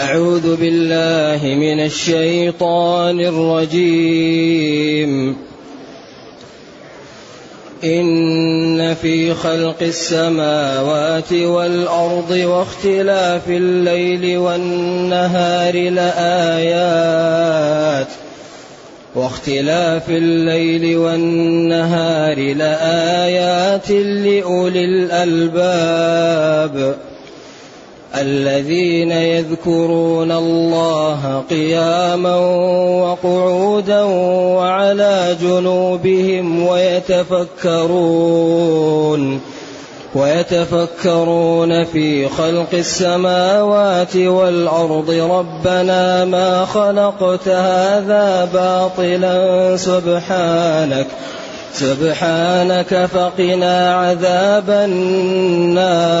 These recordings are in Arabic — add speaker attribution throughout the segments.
Speaker 1: أعوذ بالله من الشيطان الرجيم. إن في خلق السماوات والأرض واختلاف الليل والنهار لآيات. واختلاف الليل والنهار لآيات لأولي الألباب. الذين يذكرون الله قياما وقعودا وعلى جنوبهم ويتفكرون ويتفكرون في خلق السماوات والأرض ربنا ما خلقت هذا باطلا سبحانك سبحانك فقنا عذاب النار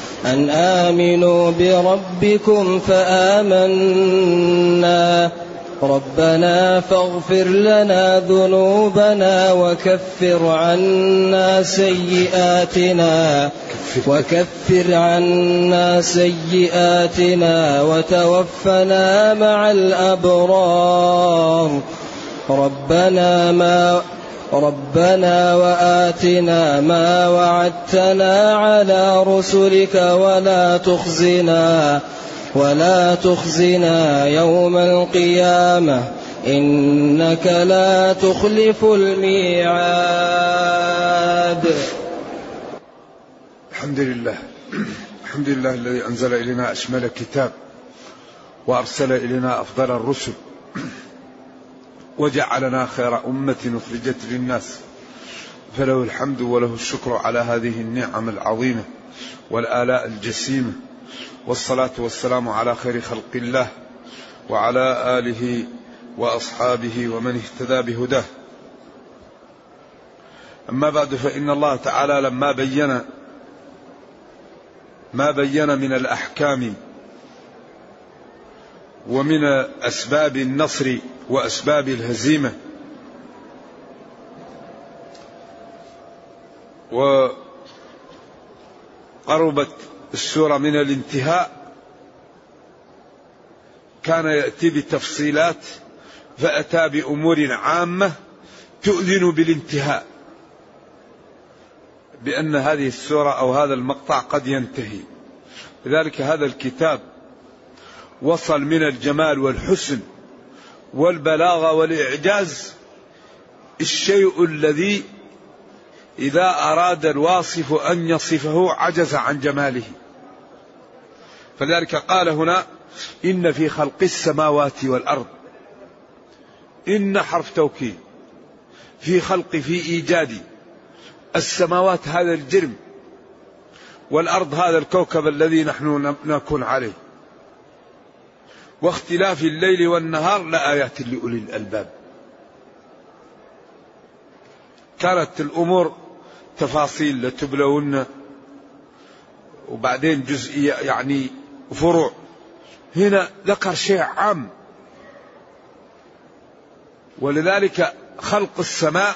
Speaker 1: أن آمنوا بربكم فآمنا. ربنا فاغفر لنا ذنوبنا وكفر عنا سيئاتنا. وكفر عنا سيئاتنا وتوفنا مع الأبرار. ربنا ما ربنا وآتنا ما وعدتنا على رسلك ولا تخزنا ولا تخزنا يوم القيامة إنك لا تخلف الميعاد.
Speaker 2: الحمد لله. الحمد لله الذي أنزل إلينا أشمل كتاب وأرسل إلينا أفضل الرسل. وجعلنا خير أمة أخرجت للناس. فله الحمد وله الشكر على هذه النعم العظيمة والآلاء الجسيمة. والصلاة والسلام على خير خلق الله وعلى آله وأصحابه ومن اهتدى بهداه. أما بعد فإن الله تعالى لما بين ما بين من الأحكام ومن أسباب النصر وأسباب الهزيمة. وقربت السورة من الانتهاء. كان يأتي بتفصيلات فأتى بأمور عامة تؤذن بالانتهاء. بأن هذه السورة أو هذا المقطع قد ينتهي. لذلك هذا الكتاب وصل من الجمال والحسن. والبلاغه والإعجاز الشيء الذي إذا أراد الواصف أن يصفه عجز عن جماله. فلذلك قال هنا إن في خلق السماوات والأرض إن حرف توكيد في خلق في إيجاد السماوات هذا الجرم والأرض هذا الكوكب الذي نحن نكون عليه. واختلاف الليل والنهار لآيات لأولي الألباب. كانت الأمور تفاصيل لتبلون وبعدين جزئية يعني فروع. هنا ذكر شيء عام. ولذلك خلق السماء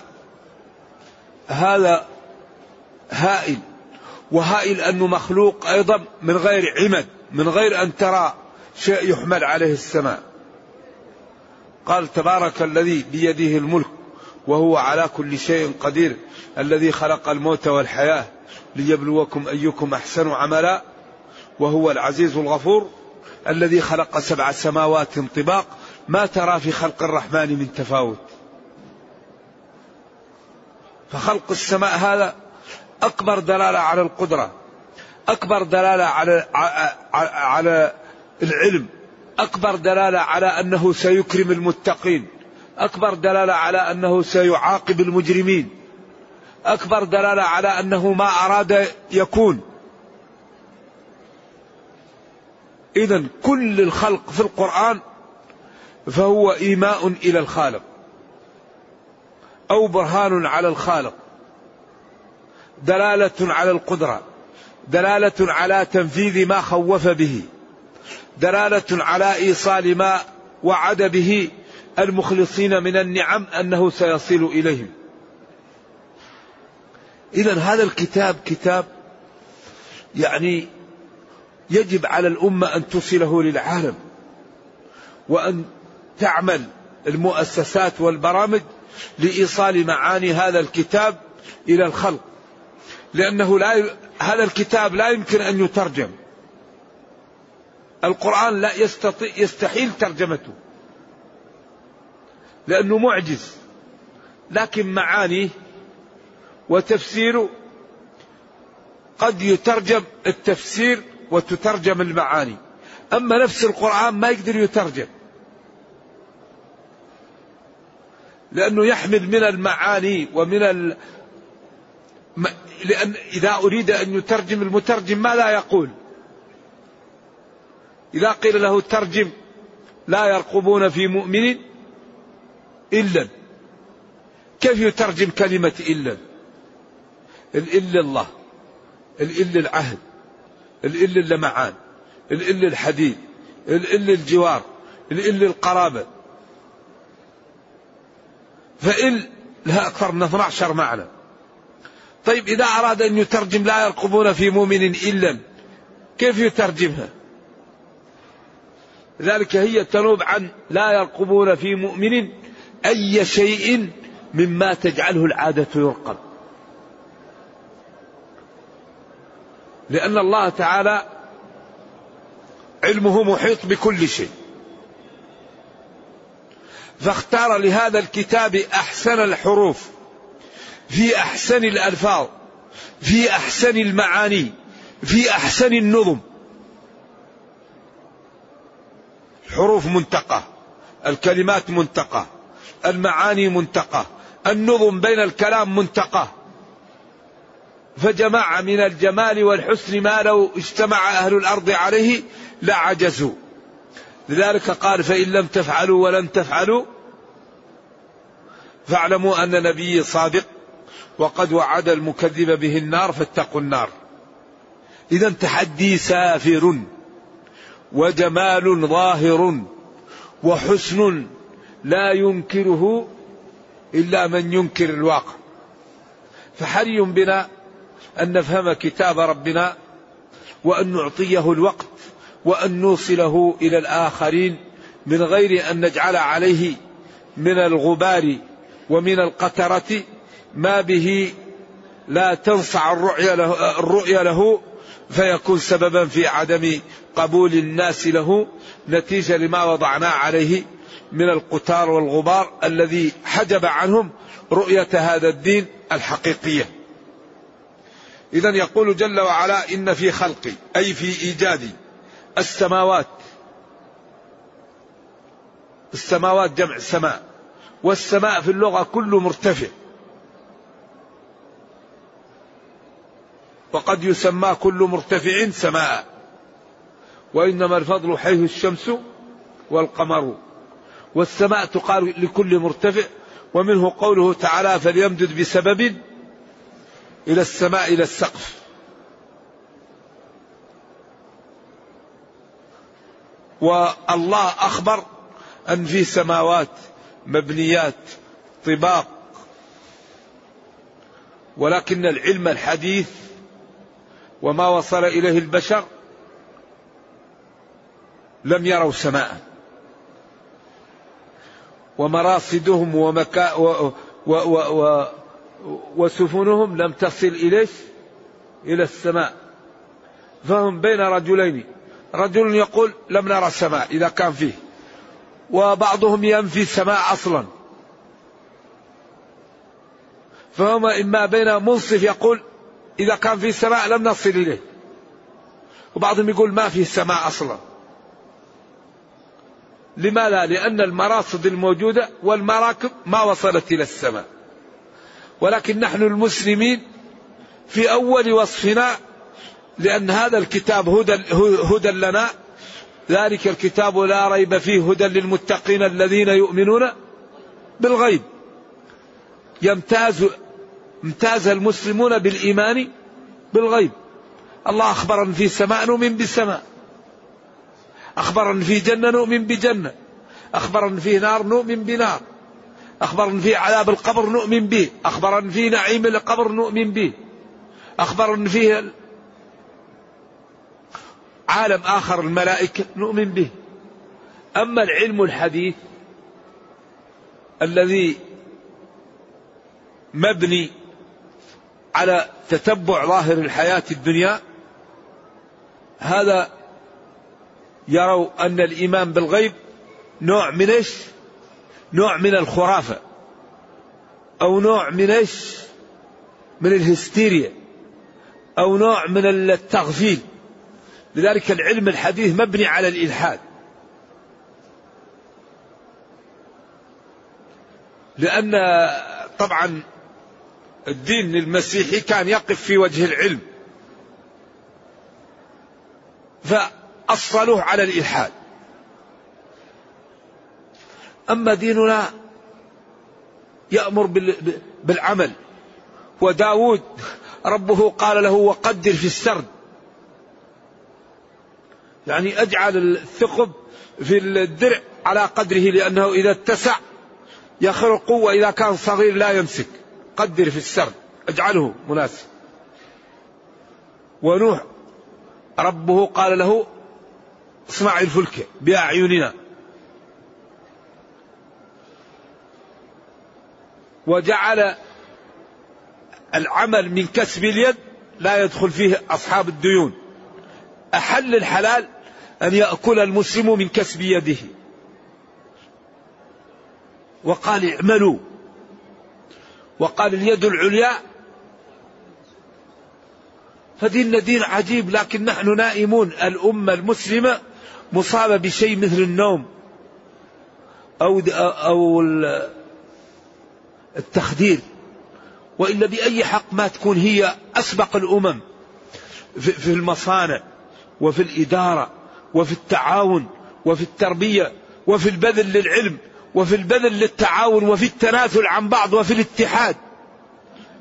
Speaker 2: هذا هائل. وهائل أنه مخلوق أيضا من غير عمد من غير أن ترى شيء يحمل عليه السماء. قال تبارك الذي بيده الملك وهو على كل شيء قدير الذي خلق الموت والحياة ليبلوكم أيكم أحسن عملا وهو العزيز الغفور الذي خلق سبع سماوات طباق ما ترى في خلق الرحمن من تفاوت. فخلق السماء هذا أكبر دلالة على القدرة أكبر دلالة على على العلم أكبر دلالة على أنه سيكرم المتقين أكبر دلالة على أنه سيعاقب المجرمين أكبر دلالة على أنه ما أراد يكون. إذا كل الخلق في القرآن فهو إيماء إلى الخالق أو برهان على الخالق دلالة على القدرة دلالة على تنفيذ ما خوف به. دلالة على إيصال ما وعد به المخلصين من النعم أنه سيصل إليهم. إذا هذا الكتاب كتاب يعني يجب على الأمة أن تصله للعالم وأن تعمل المؤسسات والبرامج لإيصال معاني هذا الكتاب إلى الخلق. لأنه لا ي... هذا الكتاب لا يمكن أن يترجم. القرآن لا يستطيع يستحيل ترجمته. لأنه معجز. لكن معانيه وتفسيره قد يترجم التفسير وتترجم المعاني. أما نفس القرآن ما يقدر يترجم. لأنه يحمل من المعاني ومن ال... لأن إذا أريد أن يترجم المترجم ما لا يقول؟ إذا قيل له ترجم لا يرقبون في مؤمن إلا. كيف يترجم كلمة إلا؟ الإل الله الإل العهد الإل اللمعان الإل الحديد الإل الجوار الإل القرابة. فإل لها أكثر من 12 معنى. طيب إذا أراد أن يترجم لا يرقبون في مؤمن إلا كيف يترجمها؟ ذلك هي تنوب عن لا يرقبون في مؤمن أي شيء مما تجعله العادة يرقب. لأن الله تعالى علمه محيط بكل شيء. فاختار لهذا الكتاب أحسن الحروف في أحسن الألفاظ في أحسن المعاني في أحسن النظم. الحروف منتقى الكلمات منتقى المعاني منتقى النظم بين الكلام منتقى. فجمع من الجمال والحسن ما لو اجتمع أهل الأرض عليه لعجزوا. لذلك قال فإن لم تفعلوا ولن تفعلوا فاعلموا أن نبي صادق وقد وعد المكذب به النار فاتقوا النار. إذا تحدي سافر. وجمال ظاهر وحسن لا ينكره إلا من ينكر الواقع. فحري بنا أن نفهم كتاب ربنا وأن نعطيه الوقت وأن نوصله إلى الآخرين من غير أن نجعل عليه من الغبار ومن القترة ما به لا تنصع الرؤيا له, الرؤيا له فيكون سببا في عدم قبول الناس له نتيجة لما وضعناه عليه من القتار والغبار الذي حجب عنهم رؤية هذا الدين الحقيقية. إذا يقول جل وعلا إن في خلقي أي في إيجاد السماوات السماوات جمع سماء والسماء في اللغة كل مرتفع. وقد يسمى كل مرتفع سماء. وإنما الفضل حيث الشمس والقمر والسماء تقال لكل مرتفع ومنه قوله تعالى فليمدد بسبب إلى السماء إلى السقف. والله أخبر أن في سماوات مبنيات طباق ولكن العلم الحديث وما وصل إليه البشر لم يروا سماء. ومراصدهم ومكا و و و و وسفنهم لم تصل إليه إلى السماء. فهم بين رجلين. رجل يقول لم نرى السماء إذا كان فيه. وبعضهم ينفي السماء أصلا. فهم إما بين منصف يقول إذا كان في السماء لم نصل إليه. وبعضهم يقول ما في السماء أصلا. لماذا؟ لأن المراصد الموجودة والمراكب ما وصلت إلى السماء. ولكن نحن المسلمين في أول وصفنا لأن هذا الكتاب هدى, هدى لنا. ذلك الكتاب لا ريب فيه هدى للمتقين الذين يؤمنون بالغيب. يمتاز امتاز المسلمون بالإيمان بالغيب. الله أخبر أن في سماء نؤمن بالسماء. أخبر أن في جنة نؤمن بجنة. أخبر أن في نار نؤمن بنار. أخبر أن في عذاب القبر نؤمن به. أخبر أن في نعيم القبر نؤمن به. أخبر أن فيه عالم آخر الملائكة نؤمن به. أما العلم الحديث الذي مبني على تتبع ظاهر الحياة الدنيا هذا يروا أن الإيمان بالغيب نوع من إيش؟ نوع من الخرافة. أو نوع من إيش؟ من الهستيريا. أو نوع من التغفيل. لذلك العلم الحديث مبني على الإلحاد. لأن طبعا الدين المسيحي كان يقف في وجه العلم. فأصلوه على الإلحاد. أما ديننا يأمر بالعمل. وداود ربه قال له وقدر في السرد. يعني أجعل الثقب في الدرع على قدره لأنه إذا اتسع يخرق وإذا كان صغير لا يمسك. قدر في السرد. أجعله مناسب. ونوح ربه قال له اصنع الفلك بأعيننا. وجعل العمل من كسب اليد لا يدخل فيه أصحاب الديون. أحل الحلال أن يأكل المسلم من كسب يده. وقال اعملوا. وقال اليد العليا. فديننا دين عجيب لكن نحن نائمون الأمة المسلمة مصابة بشيء مثل النوم أو أو التخدير. وإلا بأي حق ما تكون هي أسبق الأمم في المصانع وفي الإدارة وفي التعاون وفي التربية وفي البذل للعلم وفي البذل للتعاون وفي التنازل عن بعض وفي الاتحاد.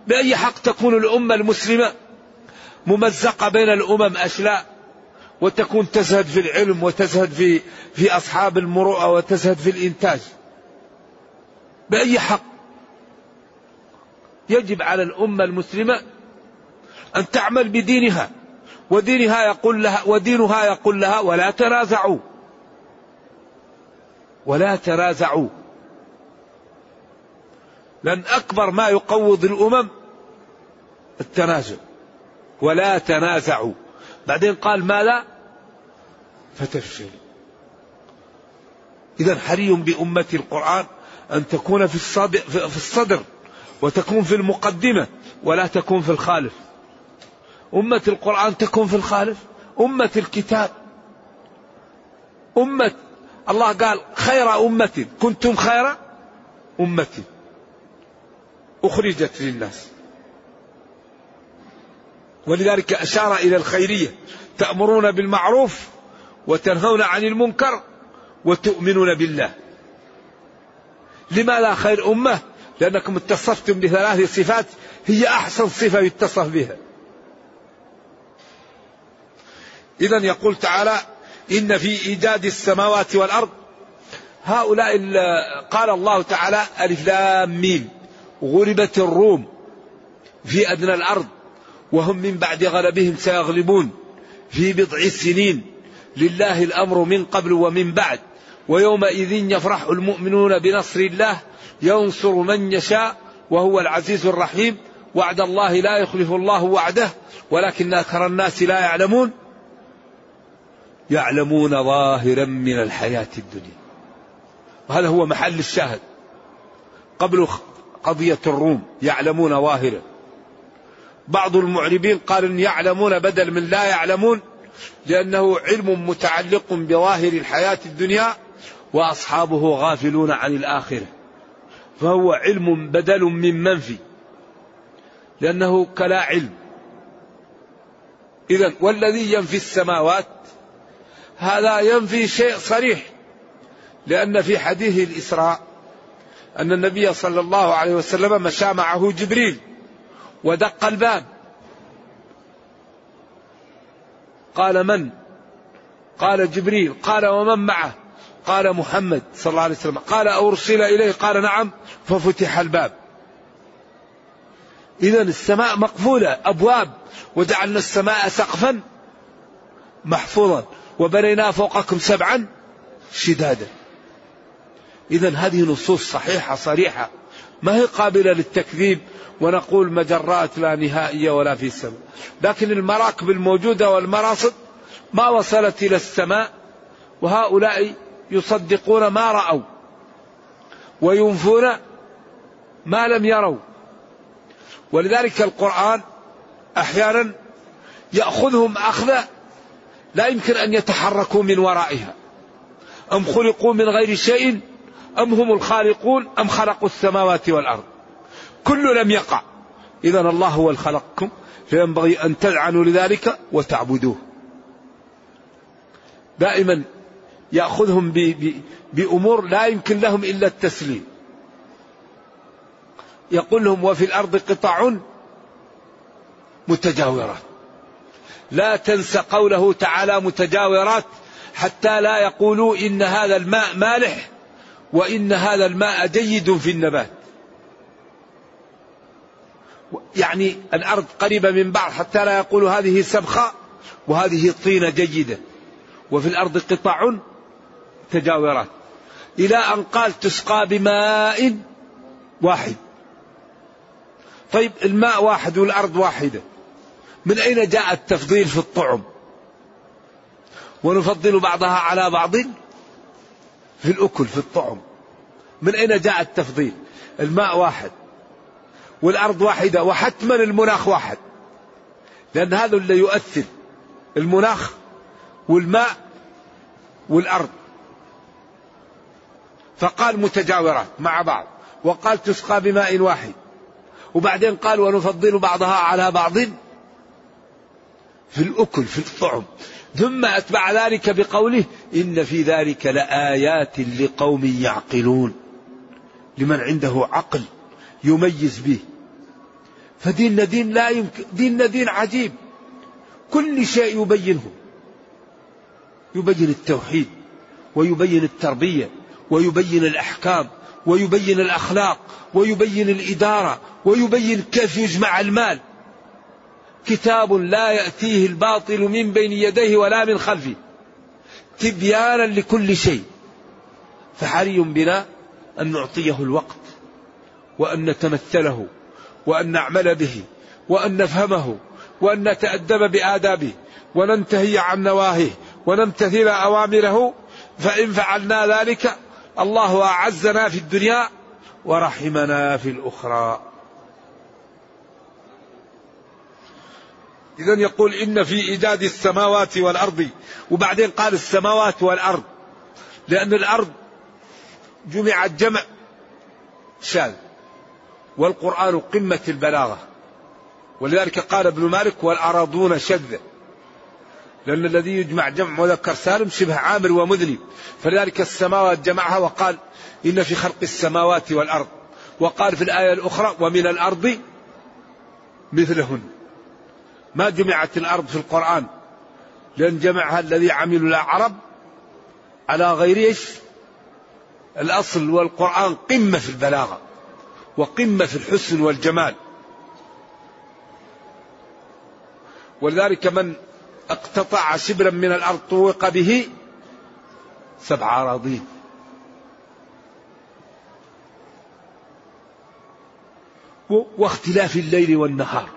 Speaker 2: بأي حق تكون الأمة المسلمة ممزقة بين الأمم أشلاء؟ وتكون تزهد في العلم وتزهد في في أصحاب المروءة وتزهد في الإنتاج. بأي حق؟ يجب على الأمة المسلمة أن تعمل بدينها. ودينها يقول لها ودينها يقول لها ولا تنازعوا. ولا تنازعوا. لأن أكبر ما يقوض الأمم التنازع. ولا تنازعوا. بعدين قال ماذا فتفشلوا إذا حري بأمة القرآن أن تكون في في الصدر وتكون في المقدمة ولا تكون في الخالف. أمة القرآن تكون في الخالف. أمة الكتاب. أمة الله قال خير أمة. كنتم خير أمة. أخرجت للناس. ولذلك أشار إلى الخيرية. تأمرون بالمعروف وتنهون عن المنكر وتؤمنون بالله. لما لا خير أمة؟ لأنكم اتصفتم بثلاث صفات هي أحسن صفة يتصف بها. إذا يقول تعالى إن في إيجاد السماوات والأرض. هؤلاء قال الله تعالى ألف لام ميم. غلبت الروم في أدنى الأرض. وهم من بعد غلبهم سيغلبون في بضع سنين لله الأمر من قبل ومن بعد. ويومئذ يفرح المؤمنون بنصر الله. ينصر من يشاء وهو العزيز الرحيم. وعد الله لا يخلف الله وعده. ولكن أكثر الناس لا يعلمون. يعلمون ظاهرا من الحياة الدنيا. وهذا هو محل الشاهد. قبل قضية الروم يعلمون ظاهرا. بعض المعربين قال إن يعلمون بدل من لا يعلمون لأنه علم متعلق بظاهر الحياة الدنيا وأصحابه غافلون عن الآخرة. فهو علم بدل من منفي لأنه كلا علم. إذا والذي ينفي السماوات هذا ينفي شيء صريح لأن في حديث الإسراء أن النبي صلى الله عليه وسلم مشى معه جبريل. ودق الباب. قال من؟ قال جبريل. قال ومن معه؟ قال محمد صلى الله عليه وسلم. قال أرسل إليه؟ قال نعم. ففتح الباب. إذا السماء مقفولة أبواب. وجعلنا السماء سقفا محفوظا. وبنينا فوقكم سبعا شدادا. إذا هذه نصوص صحيحة صريحة. ما هي قابلة للتكذيب ونقول مجرات لا نهائية ولا في السماء لكن المراكب الموجودة والمراصد ما وصلت إلى السماء وهؤلاء يصدقون ما رأوا وينفون ما لم يروا. ولذلك القرآن أحيانا يأخذهم أخذ لا يمكن أن يتحركوا من ورائها أم خلقوا من غير شيء أم هم الخالقون أم خلقوا السماوات والأرض؟ كل لم يقع. إذا الله هو الخلقكم فينبغي أن تذعنوا لذلك وتعبدوه. دائما يأخذهم بأمور لا يمكن لهم إلا التسليم. يقول لهم وفي الأرض قطع متجاورات. لا تنس قوله تعالى متجاورات حتى لا يقولوا إن هذا الماء مالح. وإن هذا الماء جيد في النبات. يعني الأرض قريبة من بعض حتى لا يقولوا هذه سبخة وهذه طينة جيدة. وفي الأرض قطع تجاورات. إلى أن قال تسقى بماء واحد. طيب الماء واحد والأرض واحدة. من أين جاء التفضيل في الطعم؟ ونفضل بعضها على بعض. في الأكل في الطعم. من أين جاء التفضيل؟ الماء واحد والأرض واحدة وحتما المناخ واحد. لأن هذا اللي يؤثر المناخ والماء والأرض. فقال متجاورات مع بعض وقال تسقى بماء واحد. وبعدين قال ونفضل بعضها على بعض في الأكل في الطعم. ثم أتبع ذلك بقوله إن في ذلك لآيات لقوم يعقلون. لمن عنده عقل يميز به. فديننا دين لا يمكن ديننا دين عجيب. كل شيء يبينه. يبين التوحيد ويبين التربية ويبين الأحكام ويبين الأخلاق ويبين الإدارة ويبين كيف يجمع المال. كتاب لا يأتيه الباطل من بين يديه ولا من خلفه. تبيانا لكل شيء. فحري بنا أن نعطيه الوقت وأن نتمثله وأن نعمل به وأن نفهمه وأن نتأدب بآدابه وننتهي عن نواهيه ونمتثل أوامره. فإن فعلنا ذلك الله أعزنا في الدنيا ورحمنا في الأخرى. إذا يقول إن في إيجاد السماوات والأرض وبعدين قال السماوات والأرض لأن الأرض جمع الجمع شاذ والقرآن قمة البلاغة. ولذلك قال ابن مالك والأراضون شذ. لأن الذي يجمع جمع مذكر سالم شبه عامر ومذنب. فلذلك السماوات جمعها وقال إن في خلق السماوات والأرض. وقال في الآية الأخرى ومن الأرض مثلهن. ما جمعت الأرض في القرآن. لأن جمعها الذي عملوا العرب على غير إيش؟ الأصل والقرآن قمة في البلاغة وقمة في الحسن والجمال. ولذلك من اقتطع شبرا من الأرض طوق به سبع أراضين. واختلاف الليل والنهار.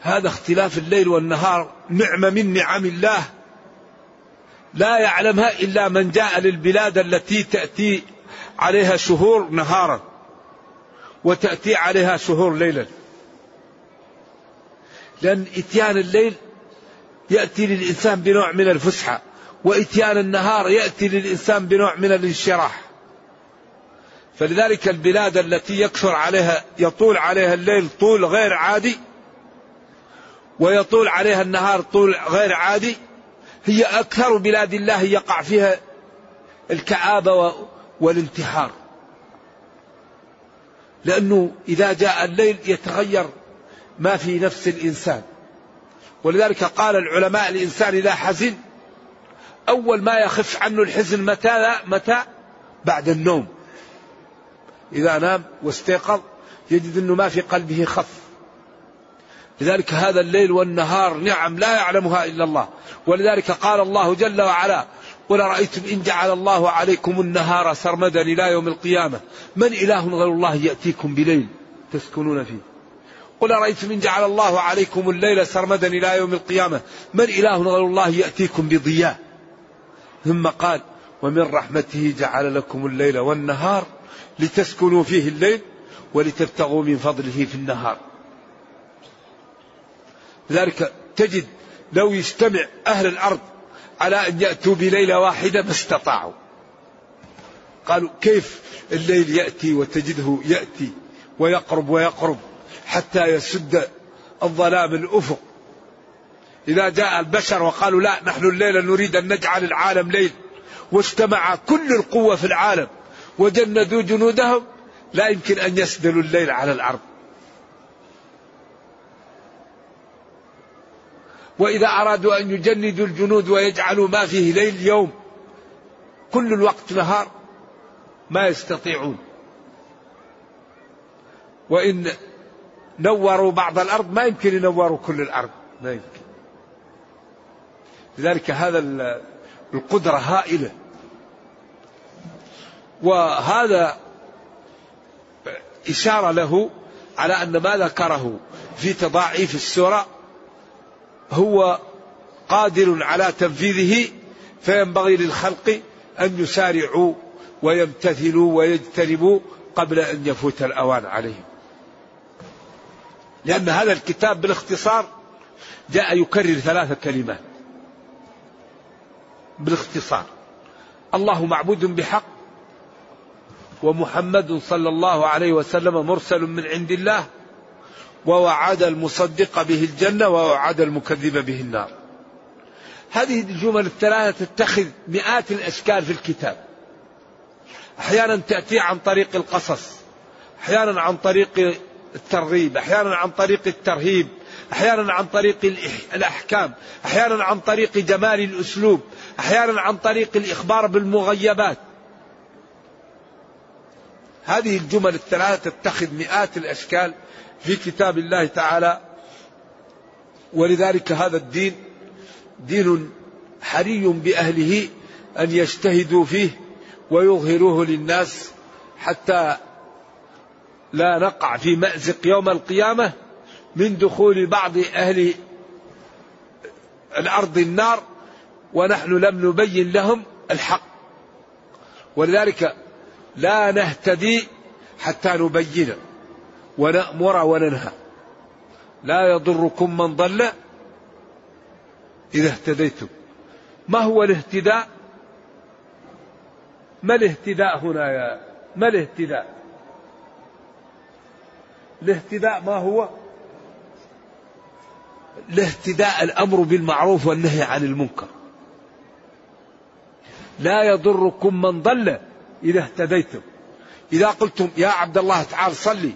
Speaker 2: هذا اختلاف الليل والنهار نعمة من نعم الله. لا يعلمها إلا من جاء للبلاد التي تأتي عليها شهور نهارا وتأتي عليها شهور ليلا. لأن إتيان الليل يأتي للإنسان بنوع من الفسحة وإتيان النهار يأتي للإنسان بنوع من الانشراح. فلذلك البلاد التي يكثر عليها يطول عليها الليل طول غير عادي ويطول عليها النهار طول غير عادي. هي أكثر بلاد الله يقع فيها الكآبة والانتحار. لأنه إذا جاء الليل يتغير ما في نفس الإنسان. ولذلك قال العلماء الإنسان إذا حزن أول ما يخف عنه الحزن متى متى؟ بعد النوم. إذا نام واستيقظ يجد أنه ما في قلبه خف. لذلك هذا الليل والنهار نعم لا يعلمها إلا الله. ولذلك قال الله جل وعلا قل رأيتم إن جعل الله عليكم النهار سرمدا إلى يوم القيامة؟ من إله غير الله يأتيكم بليل تسكنون فيه. قل رأيتم إن جعل الله عليكم الليل سرمدا إلى يوم القيامة؟ من إله غير الله يأتيكم بضياء؟ ثم قال ومن رحمته جعل لكم الليل والنهار لتسكنوا فيه الليل ولتبتغوا من فضله في النهار. لذلك تجد لو يجتمع أهل الأرض على أن يأتوا بليلة واحدة ما استطاعوا. قالوا كيف الليل يأتي وتجده يأتي ويقرب ويقرب حتى يسد الظلام الأفق. إذا جاء البشر وقالوا لا نحن الليلة نريد أن نجعل العالم ليل. واجتمع كل القوة في العالم وجندوا جنودهم لا يمكن أن يسدلوا الليل على الأرض. وإذا أرادوا أن يجندوا الجنود ويجعلوا ما فيه ليل يوم كل الوقت نهار ما يستطيعون. وإن نوروا بعض الأرض ما يمكن ينوروا كل الأرض ما يمكن. لذلك هذا القدرة هائلة. وهذا إشارة له على أن ما ذكره في تضاعيف السورة هو قادر على تنفيذه فينبغي للخلق أن يسارعوا ويمتثلوا ويجتنبوا قبل أن يفوت الأوان عليهم. لأن هذا الكتاب بالاختصار جاء يكرر ثلاث كلمات. بالاختصار. الله معبود بحق ومحمد صلى الله عليه وسلم مرسل من عند الله ووعد المصدق به الجنة ووعد المكذب به النار. هذه الجمل الثلاثة تتخذ مئات الأشكال في الكتاب. أحيانا تأتي عن طريق القصص أحيانا عن طريق الترغيب أحيانا عن طريق الترهيب أحيانا عن طريق الأحكام أحيانا عن طريق جمال الأسلوب أحيانا عن طريق الإخبار بالمغيبات. هذه الجمل الثلاثة تتخذ مئات الأشكال في كتاب الله تعالى. ولذلك هذا الدين دين حري بأهله أن يجتهدوا فيه ويظهروه للناس حتى لا نقع في مأزق يوم القيامة من دخول بعض أهل الأرض النار ونحن لم نبين لهم الحق. ولذلك لا نهتدي حتى نبين ونأمر وننهى. لا يضركم من ضل إذا اهتديتم. ما هو الاهتداء؟ ما الاهتداء هنا يا ما الاهتداء؟ الاهتداء ما هو؟ الاهتداء الأمر بالمعروف والنهي عن المنكر. لا يضركم من ضل إذا اهتديتم. إذا قلتم يا عبد الله تعال صلي.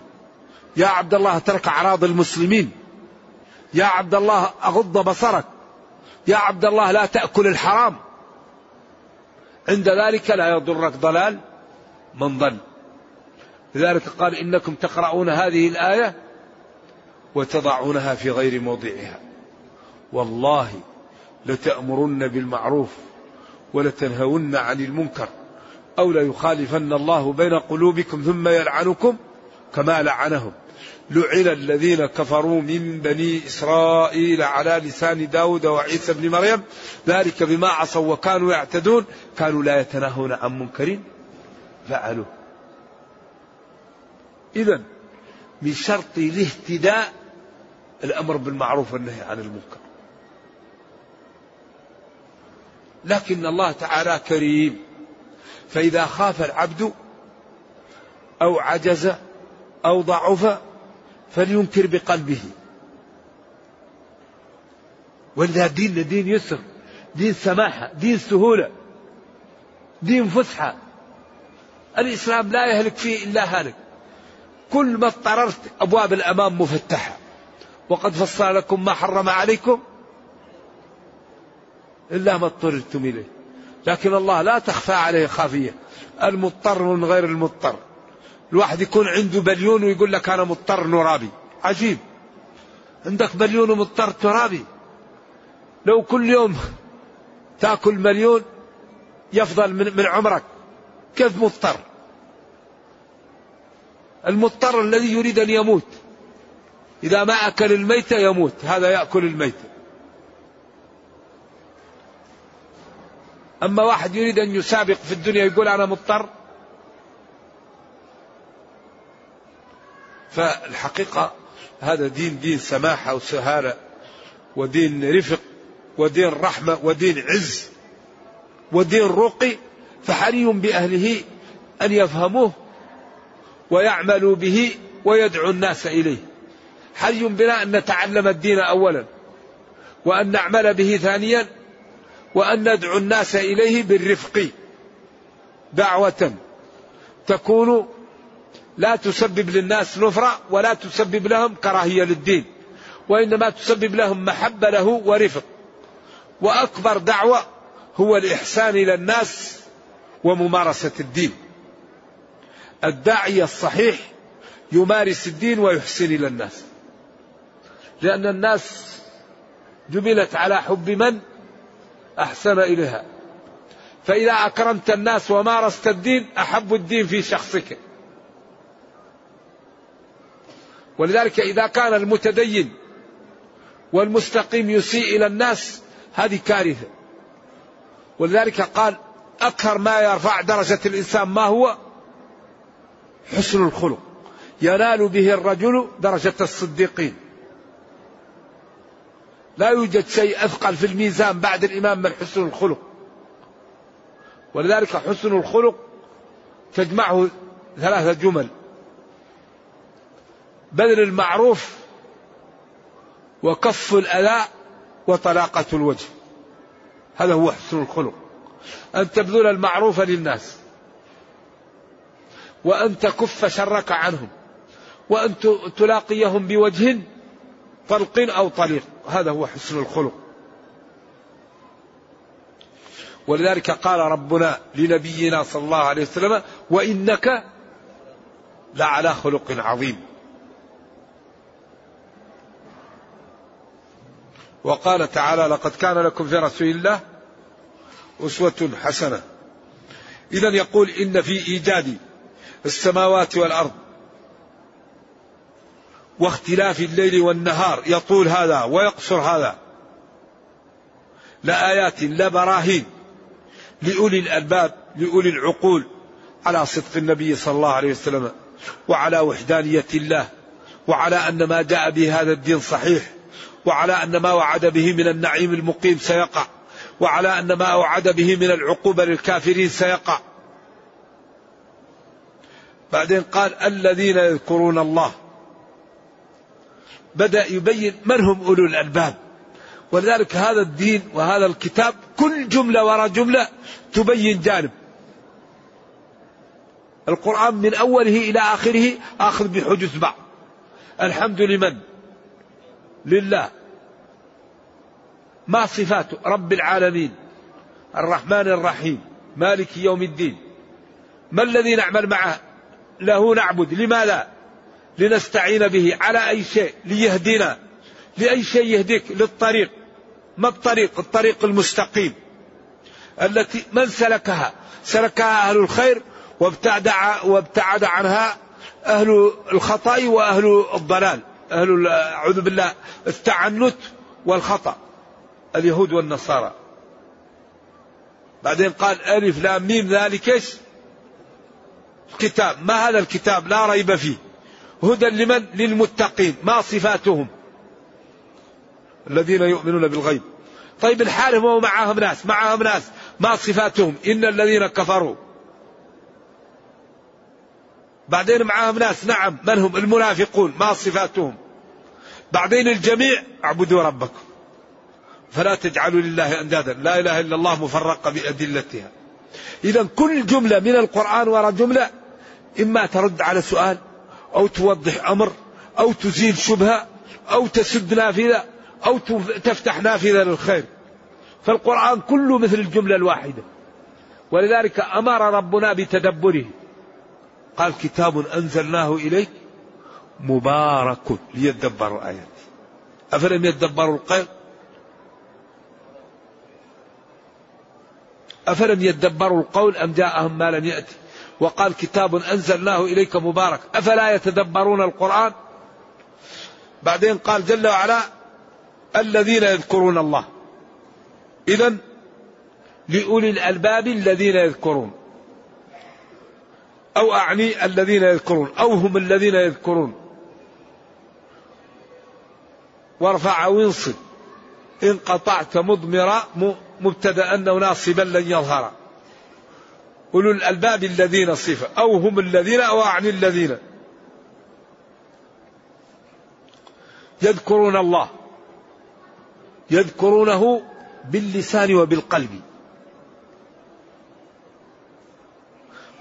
Speaker 2: يا عبد الله ترك أعراض المسلمين. يا عبد الله أغض بصرك. يا عبد الله لا تأكل الحرام. عند ذلك لا يضرك ضلال من ضل. لذلك قال إنكم تقرؤون هذه الآية وتضعونها في غير موضعها. والله لتأمرن بالمعروف ولتنهون عن المنكر أو ليخالفن الله بين قلوبكم ثم يلعنكم كما لعنهم. لعن الذين كفروا من بني إسرائيل على لسان داود وعيسى بن مريم. ذلك بما عصوا وكانوا يعتدون. كانوا لا يتناهون عن منكر فعلوه. إذا من شرط الاهتداء الأمر بالمعروف والنهي عن المنكر. لكن الله تعالى كريم. فإذا خاف العبد أو عجز أو ضعف فلينكر بقلبه. ولذا دين دين يسر دين سماحة دين سهولة دين فسحة. الإسلام لا يهلك فيه إلا هالك. كل ما اضطررت أبواب الأمام مفتحة. وقد فصل لكم ما حرم عليكم إلا ما اضطررتم إليه. لكن الله لا تخفى عليه خافية. المضطر من غير المضطر. الواحد يكون عنده بليون ويقول لك أنا مضطر نرابي. عجيب. عندك بليون ومضطر ترابي. لو كل يوم تأكل مليون يفضل من, من عمرك. كيف مضطر؟ المضطر الذي يريد أن يموت. إذا ما أكل الميت يموت. هذا يأكل الميت. أما واحد يريد أن يسابق في الدنيا يقول أنا مضطر فالحقيقة هذا دين دين سماحة وسهالة ودين رفق ودين رحمة ودين عز ودين رقي فحري بأهله أن يفهموه ويعملوا به ويدعو الناس إليه. حري بنا أن نتعلم الدين أولا وأن نعمل به ثانيا وأن ندعو الناس إليه بالرفق دعوة تكون لا تسبب للناس نفرة ولا تسبب لهم كراهية للدين وإنما تسبب لهم محبة له ورفق وأكبر دعوة هو الإحسان إلى الناس وممارسة الدين. الداعيه الصحيح يمارس الدين ويحسن إلى الناس. لأن الناس جبلت على حب من أحسن إليها. فإذا أكرمت الناس ومارست الدين أحب الدين في شخصك. ولذلك إذا كان المتدين والمستقيم يسيء إلى الناس هذه كارثة. ولذلك قال أكثر ما يرفع درجة الإنسان ما هو؟ حسن الخلق. ينال به الرجل درجة الصديقين. لا يوجد شيء أثقل في الميزان بعد الإمام من حسن الخلق. ولذلك حسن الخلق تجمعه ثلاثة جمل. بذل المعروف وكف الأذى وطلاقة الوجه. هذا هو حسن الخلق. أن تبذل المعروف للناس. وأن تكف شرك عنهم. وأن تلاقيهم بوجه طلق أو طليق. هذا هو حسن الخلق. ولذلك قال ربنا لنبينا صلى الله عليه وسلم وإنك لعلى خلق عظيم. وقال تعالى لقد كان لكم في رسول الله أسوة حسنة. إذا يقول إن في إيجاد السماوات والأرض واختلاف الليل والنهار يطول هذا ويقصر هذا. لآيات لبراهين لأولي الألباب لأولي العقول على صدق النبي صلى الله عليه وسلم وعلى وحدانية الله وعلى أن ما جاء به هذا الدين صحيح. وعلى أن ما وعد به من النعيم المقيم سيقع. وعلى أن ما وعد به من العقوبة للكافرين سيقع. بعدين قال الذين يذكرون الله. بدأ يبين من هم أولو الألباب. ولذلك هذا الدين وهذا الكتاب كل جملة وراء جملة تبين جانب. القرآن من أوله إلى آخره آخذ بحجز بعض. الحمد لمن؟ لله. ما صفاته رب العالمين. الرحمن الرحيم. مالك يوم الدين. ما الذي نعمل معه؟ له نعبد. لماذا؟ لنستعين به على أي شيء؟ ليهدينا. لأي شيء يهديك؟ للطريق. ما الطريق؟ الطريق المستقيم. التي من سلكها؟ سلكها أهل الخير وابتعد, وابتعد عنها أهل الخطأ وأهل الضلال. أهل أعوذ بالله التعنت والخطأ اليهود والنصارى. بعدين قال ألف لام ميم ذلك إيش؟ كتاب ما هذا الكتاب؟ لا ريب فيه. هدى لمن؟ للمتقين. ما صفاتهم؟ الذين يؤمنون بالغيب. طيب الحال هو معهم ناس معهم ناس. ما صفاتهم؟ إن الذين كفروا. بعدين معهم ناس نعم من هم؟ المنافقون ما صفاتهم. بعدين الجميع اعبدوا ربكم. فلا تجعلوا لله أندادا. لا إله إلا الله مفرقة بأدلتها. إذا كل جملة من القرآن وراء جملة إما ترد على سؤال أو توضح أمر أو تزيل شبهة أو تسد نافذة أو تفتح نافذة للخير. فالقرآن كله مثل الجملة الواحدة. ولذلك أمر ربنا بتدبره. قال كتاب أنزلناه إليك مبارك ليدبروا آياته أفلم يدبروا القول أفلم يدبروا القول أم جاءهم ما لم يأتي وقال كتاب أنزلناه إليك مبارك. أفلا يتدبرون القرآن؟ بعدين قال جل وعلا الذين يذكرون الله. إذا لأولي الألباب الذين يذكرون. أو أعني الذين يذكرون أو هم الذين يذكرون. وارفع وانصب إن قطعت مضمرا مبتدأ ناصبا لن يظهر. أولو الألباب الذين صفة أو هم الذين أو أعني الذين. يذكرون الله. يذكرونه باللسان وبالقلب.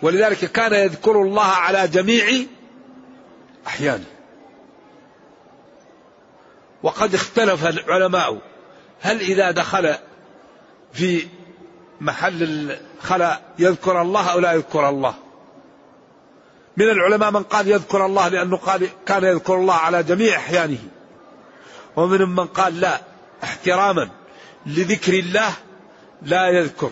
Speaker 2: ولذلك كان يذكر الله على جميع أحيانه. وقد اختلف العلماء هل إذا دخل في محل الخلاء يذكر الله أو لا يذكر الله؟ من العلماء من قال يذكر الله لأنه قال كان يذكر الله على جميع أحيانه. ومنهم من قال لا احتراما لذكر الله لا يذكر.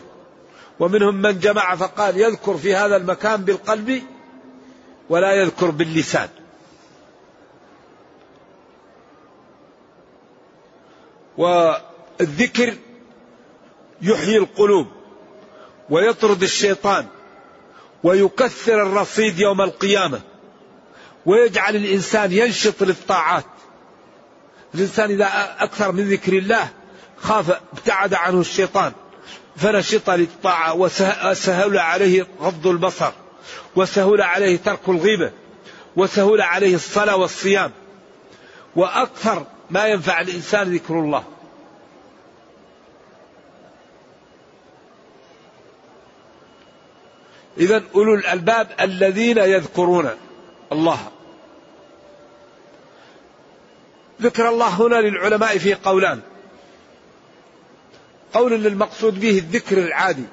Speaker 2: ومنهم من جمع فقال يذكر في هذا المكان بالقلب ولا يذكر باللسان. والذكر يحيي القلوب ويطرد الشيطان ويكثر الرصيد يوم القيامة ويجعل الإنسان ينشط للطاعات. الإنسان إذا أكثر من ذكر الله خاف ابتعد عنه الشيطان. فنشط للطاعة وسهل عليه غض البصر وسهل عليه ترك الغيبة وسهل عليه الصلاة والصيام. وأكثر ما ينفع الإنسان ذكر الله. إذا أولو الألباب الذين يذكرون الله. ذكر الله هنا للعلماء في قولان. قول للمقصود به الذكر العادي.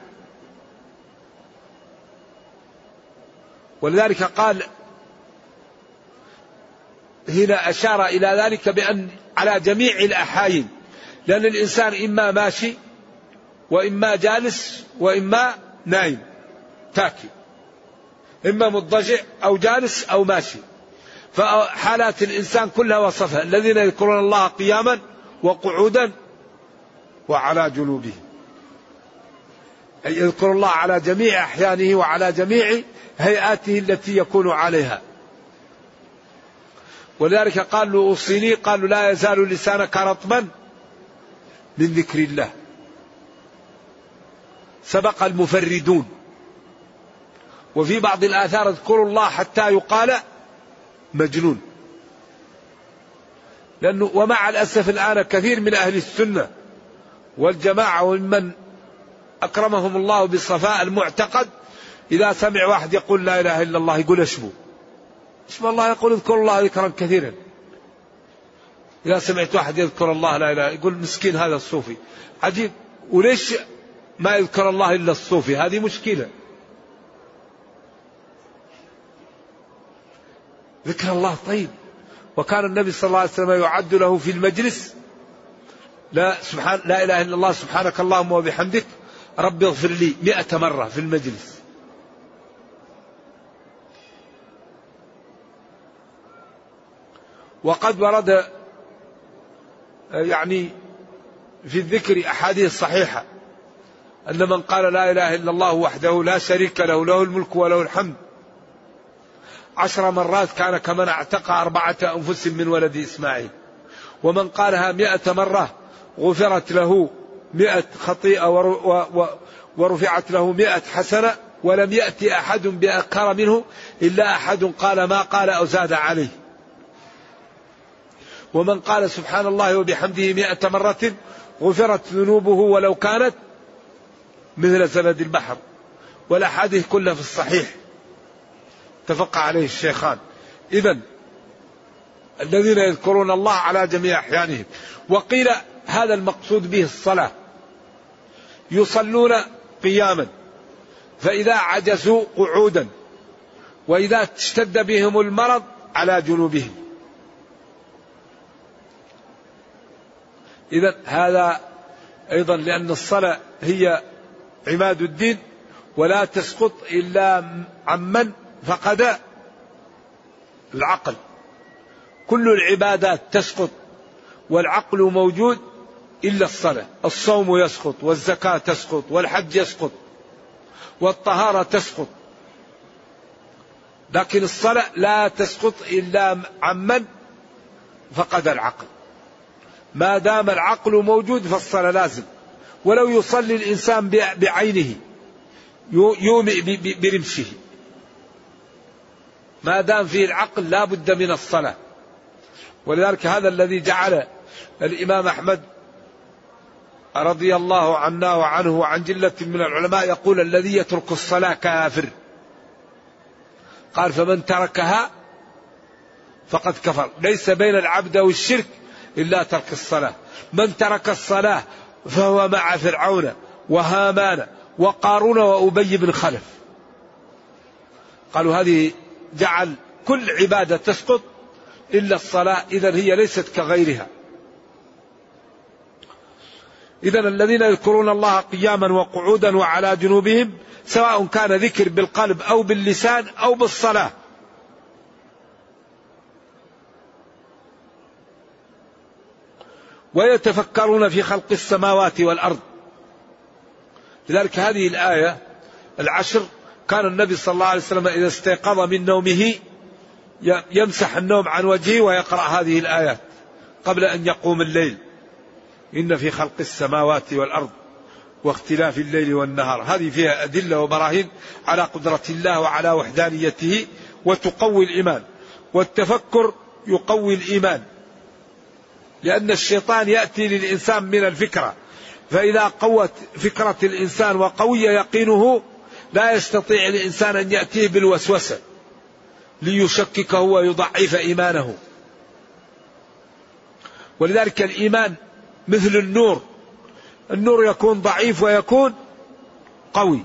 Speaker 2: ولذلك قال هنا أشار إلى ذلك بأن على جميع الأحايين لأن الإنسان إما ماشي وإما جالس وإما نايم تاكي. إما مضجع أو جالس أو ماشي. فحالات الإنسان كلها وصفها. الذين يذكرون الله قياما وقعودا وعلى جنوبهم أي يذكر الله على جميع أحيانه وعلى جميع هيئاته التي يكون عليها. ولذلك قال له أوصيني قالوا لا يزال لسانك رطبا من ذكر الله. سبق المفردون. وفي بعض الآثار اذكروا الله حتى يقال مجنون. لأنه ومع الأسف الآن كثير من أهل السنة والجماعة وممن أكرمهم الله بالصفاء المعتقد إذا سمع واحد يقول لا إله إلا الله يقول اشبه اسم الله يقول اذكر الله ذكرا كثيرا. إذا سمعت واحد يذكر الله لا إله يقول مسكين هذا الصوفي. عجيب وليش ما يذكر الله إلا الصوفي؟ هذه مشكلة. ذكر الله طيب. وكان النبي صلى الله عليه وسلم يعد له في المجلس لا سبحان لا إله إلا الله سبحانك اللهم وبحمدك ربي اغفر لي مئة مرة في المجلس. وقد ورد يعني في الذكر أحاديث صحيحة أن من قال لا إله إلا الله وحده لا شريك له له الملك وله الحمد. عشر مرات كان كمن اعتق أربعة أنفس من ولد إسماعيل. ومن قالها مئة مرة غفرت له مئة خطيئة ورفعت له مئة حسنة ولم يأتي أحد بأكثر منه إلا أحد قال ما قال أو زاد عليه. ومن قال سبحان الله وبحمده مئة مرة غفرت ذنوبه ولو كانت مثل زبد البحر. والأحاديث كلها في الصحيح. اتفق عليه الشيخان. إذا الذين يذكرون الله على جميع أحيانهم. وقيل هذا المقصود به الصلاة. يصلون قياما فإذا عجزوا قعودا وإذا اشتد بهم المرض على جنوبهم. إذا هذا أيضا لأن الصلاة هي عماد الدين ولا تسقط إلا عمن فقد العقل. كل العبادات تسقط والعقل موجود إلا الصلاة. الصوم يسقط والزكاة تسقط والحج يسقط والطهارة تسقط. لكن الصلاة لا تسقط إلا عمن فقد العقل. ما دام العقل موجود فالصلاة لازم. ولو يصلي الإنسان بعينه يومئ برمشه. ما دام فيه العقل لا بد من الصلاة. ولذلك هذا الذي جعل الإمام أحمد رضي الله عنا وعنه وعن جلة من العلماء يقول الذي يترك الصلاة كافر. قال فمن تركها فقد كفر. ليس بين العبد والشرك إلا ترك الصلاة. من ترك الصلاة فهو مع فرعون وهامان وقارون وأبي بن خلف. قالوا هذه جعل كل عبادة تسقط إلا الصلاة. إذا هي ليست كغيرها. إذا الذين يذكرون الله قياما وقعودا وعلى جنوبهم سواء كان ذكر بالقلب أو باللسان أو بالصلاة. ويتفكرون في خلق السماوات والأرض. لذلك هذه الآية العشر كان النبي صلى الله عليه وسلم إذا استيقظ من نومه يمسح النوم عن وجهه ويقرأ هذه الآيات قبل أن يقوم الليل. إن في خلق السماوات والأرض واختلاف الليل والنهار. هذه فيها أدلة وبراهين على قدرة الله وعلى وحدانيته وتقوي الإيمان. والتفكر يقوي الإيمان. لأن الشيطان يأتي للإنسان من الفكرة. فإذا قوت فكرة الإنسان وقوي يقينه لا يستطيع الإنسان أن يأتيه بالوسوسة ليشككه ويضعف إيمانه. ولذلك الإيمان مثل النور. النور يكون ضعيف ويكون قوي.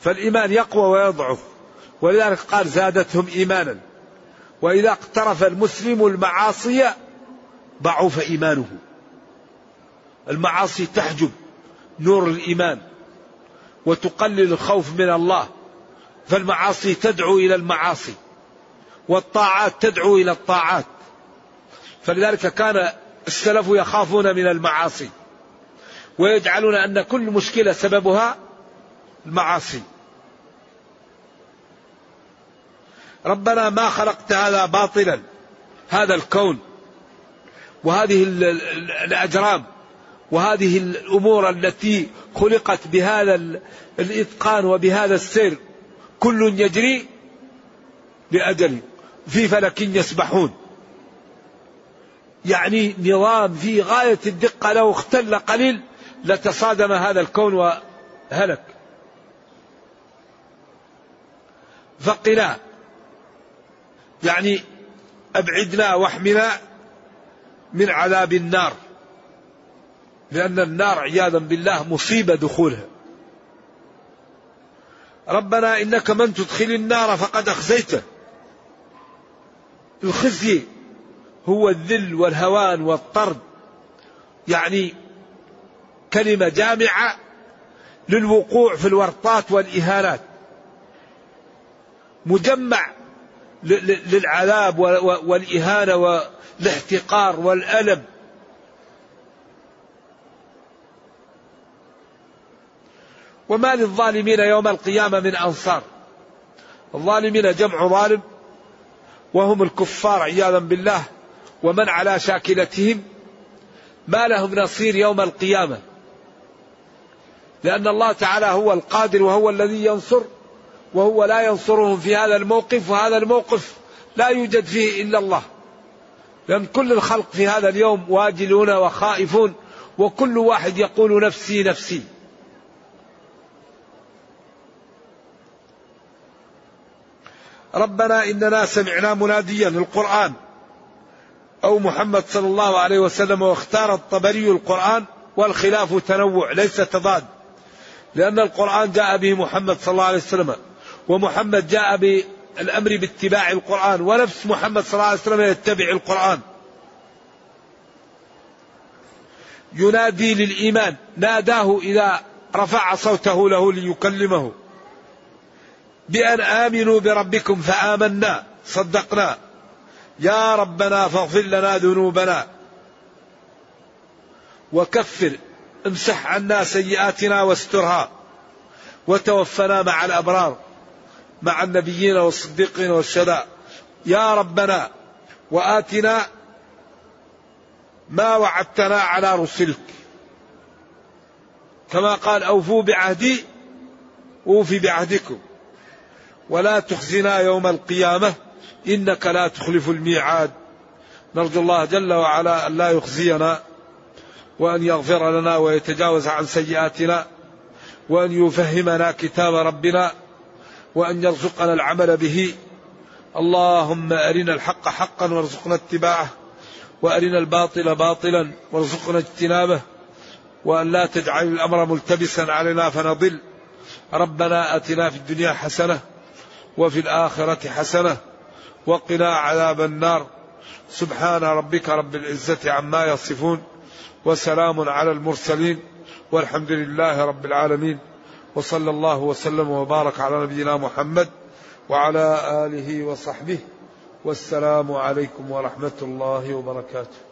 Speaker 2: فالإيمان يقوى ويضعف. ولذلك قال زادتهم إيمانا. وإذا اقترف المسلم المعاصي ضعف إيمانه. المعاصي تحجب نور الإيمان وتقلل الخوف من الله. فالمعاصي تدعو إلى المعاصي والطاعات تدعو إلى الطاعات. فلذلك كان السلف يخافون من المعاصي ويجعلون أن كل مشكلة سببها المعاصي. ربنا ما خلقت هذا باطلا هذا الكون وهذه الأجرام وهذه الأمور التي خلقت بهذا الإتقان وبهذا السير كل يجري لأجل في فلك يسبحون. يعني نظام في غاية الدقة لو اختل قليل لتصادم هذا الكون وهلك. فقنا. يعني أبعدنا وأحمنا من عذاب النار. لأن النار عياذا بالله مصيبة دخولها. ربنا إنك من تدخل النار فقد أخزيته. الخزي. هو الذل والهوان والطرد. يعني كلمة جامعة للوقوع في الورطات والإهانات. مجمع للعذاب والإهانة والاحتقار والألم. وما للظالمين يوم القيامة من أنصار. الظالمين جمع ظالم وهم الكفار عياذا بالله. ومن على شاكلتهم ما لهم نصير يوم القيامة. لأن الله تعالى هو القادر وهو الذي ينصر وهو لا ينصرهم في هذا الموقف وهذا الموقف لا يوجد فيه إلا الله. لأن كل الخلق في هذا اليوم واجلون وخائفون وكل واحد يقول نفسي نفسي. ربنا إننا سمعنا مناديا القران أو محمد صلى الله عليه وسلم واختار الطبري القرآن والخلاف تنوع ليس تضاد. لأن القرآن جاء به محمد صلى الله عليه وسلم ومحمد جاء بالأمر باتباع القرآن ونفس محمد صلى الله عليه وسلم يتبع القرآن. ينادي للإيمان ناداه إذا رفع صوته له ليكلمه بأن آمنوا بربكم فآمنا صدقنا. يا ربنا فاغفر لنا ذنوبنا وكفر امسح عنا سيئاتنا واسترها وتوفنا مع الأبرار مع النبيين والصديقين والشهداء. يا ربنا وآتنا ما وعدتنا على رسلك. كما قال أوفوا بعهدي أوفي بعهدكم. ولا تخزنا يوم القيامة. إنك لا تخلف الميعاد. نرجو الله جل وعلا أن لا يخزينا وأن يغفر لنا ويتجاوز عن سيئاتنا وأن يفهمنا كتاب ربنا وأن يرزقنا العمل به. اللهم أرنا الحق حقا وارزقنا اتباعه وأرنا الباطل باطلا وارزقنا اجتنابه وأن لا تجعل الأمر ملتبسا علينا فنضل. ربنا أتنا في الدنيا حسنة وفي الآخرة حسنة وقنا عذاب النار. سبحان ربك رب العزة عما يصفون وسلام على المرسلين والحمد لله رب العالمين. وصلى الله وسلم وبارك على نبينا محمد وعلى آله وصحبه. والسلام عليكم ورحمة الله وبركاته.